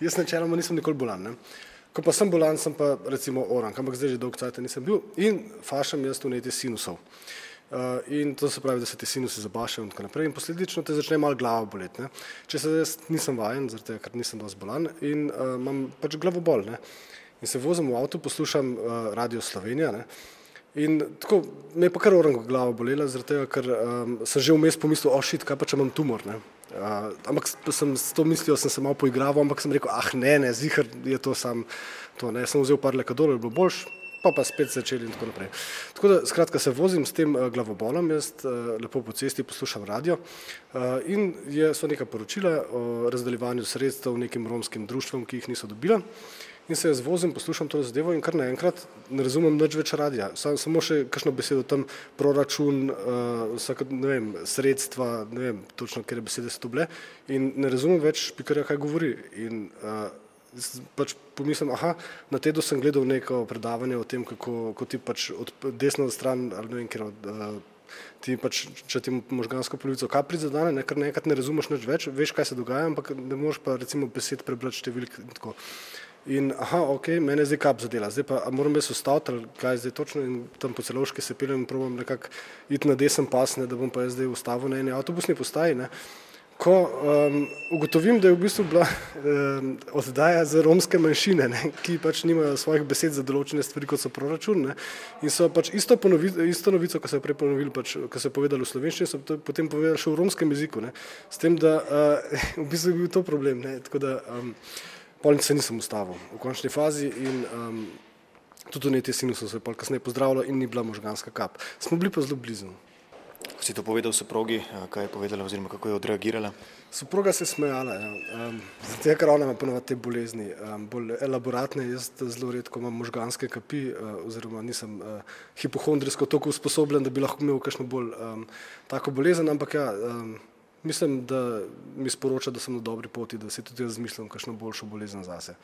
Jaz načeloma nisem nikoli bolan. Ne? Ko pa sem bolan, sem pa recimo orang, ampak zdaj že dolgo časa nisem bil in fašam jaz vnetje sinusov. Uh, in to se pravi, da se ti sinusi zabašajo in tako naprej in posledično te začne malo glava boleti. Če se jaz nisem vajen, zaradi tega, ker nisem dosti bolan in uh, imam pač glavobol. Ne? In se vozim v avtu, poslušam uh, Radio Slovenija. Ne? In tako me je pa kar orango glava bolela, zaradi tega, ker um, sem že vmes pomislil, ošit, kaj pa če imam tumor. Ne? Uh, ampak sem s to mislijo, sem se malo poigraval, ampak sem rekel, ah ne, ne, zihar je to sam, to ne, sem vzel par lekadol, je bilo boljš, pa pa spet začeli in tako naprej. Tako da, skratka, se vozim s tem uh, glavobolom, jaz uh, lepo po cesti poslušam radio uh, in je, so neka poročila o razdeljevanju sredstev nekim romskim društvom, ki jih niso dobila. In se jaz vozim, poslušam to zadevo in kar naenkrat ne razumem nič več radija. Sam, samo še kakšno besedo tam, proračun, uh, vsak, ne vem, sredstva, ne vem točno, kje besede so to bile in ne razumem več pikarja, kaj govori. In uh, pač pomislim, aha, na tedu sem gledal neko predavanje o tem, kako, kako ti pač od desno stran, ali ne vem, kjer od uh, Ti pač, če ti možgansko polovico kap prizadene, ne, ker nekrat ne razumeš nič več, veš, kaj se dogaja, ampak ne moreš pa recimo besed prebrati številk in tako. In, aha, ok, mene zdaj kap zadela, zdaj pa moram jaz ostati, ali kaj zdaj točno in tam po celoški se peljem in probam nekako iti na desen pas, ne, da bom pa jaz zdaj ustavil na eni avtobusni postaji. Ne. Ko um, ugotovim, da je v bistvu bila um, oddaja za romske manjšine, ne, ki pač nimajo svojih besed za določene stvari, kot so proračun, ne, in so pač isto, ponovi, isto novico, ko so prej ponovili, pač, ko so povedali v slovenščini, so potem povedali še v romskem jeziku, ne, s tem, da uh, v bistvu je bil to problem. Ne, tako da, um, Polnice se nisem ustavil v končni fazi in um, tudi ne te sinuse so se kasneje pozdravili in ni bila možganska kap. Smo bili pa zelo blizu. Ko si to povedal soprogi, kaj je povedala oziroma kako je odreagirala? Soproga se je smejala, ja. um, zato ker ona ima ponovadi te bolezni, um, bolj elaboratne, jaz zelo redko imam možganske kapi uh, oziroma nisem uh, hipohondrijsko toliko usposobljen, da bi lahko imel kakšno bolj um, tako bolezen, ampak ja, um, mislim, da mi sporoča, da sem na dobri poti, da si tudi jaz zmišljam kakšno boljšo bolezen zase.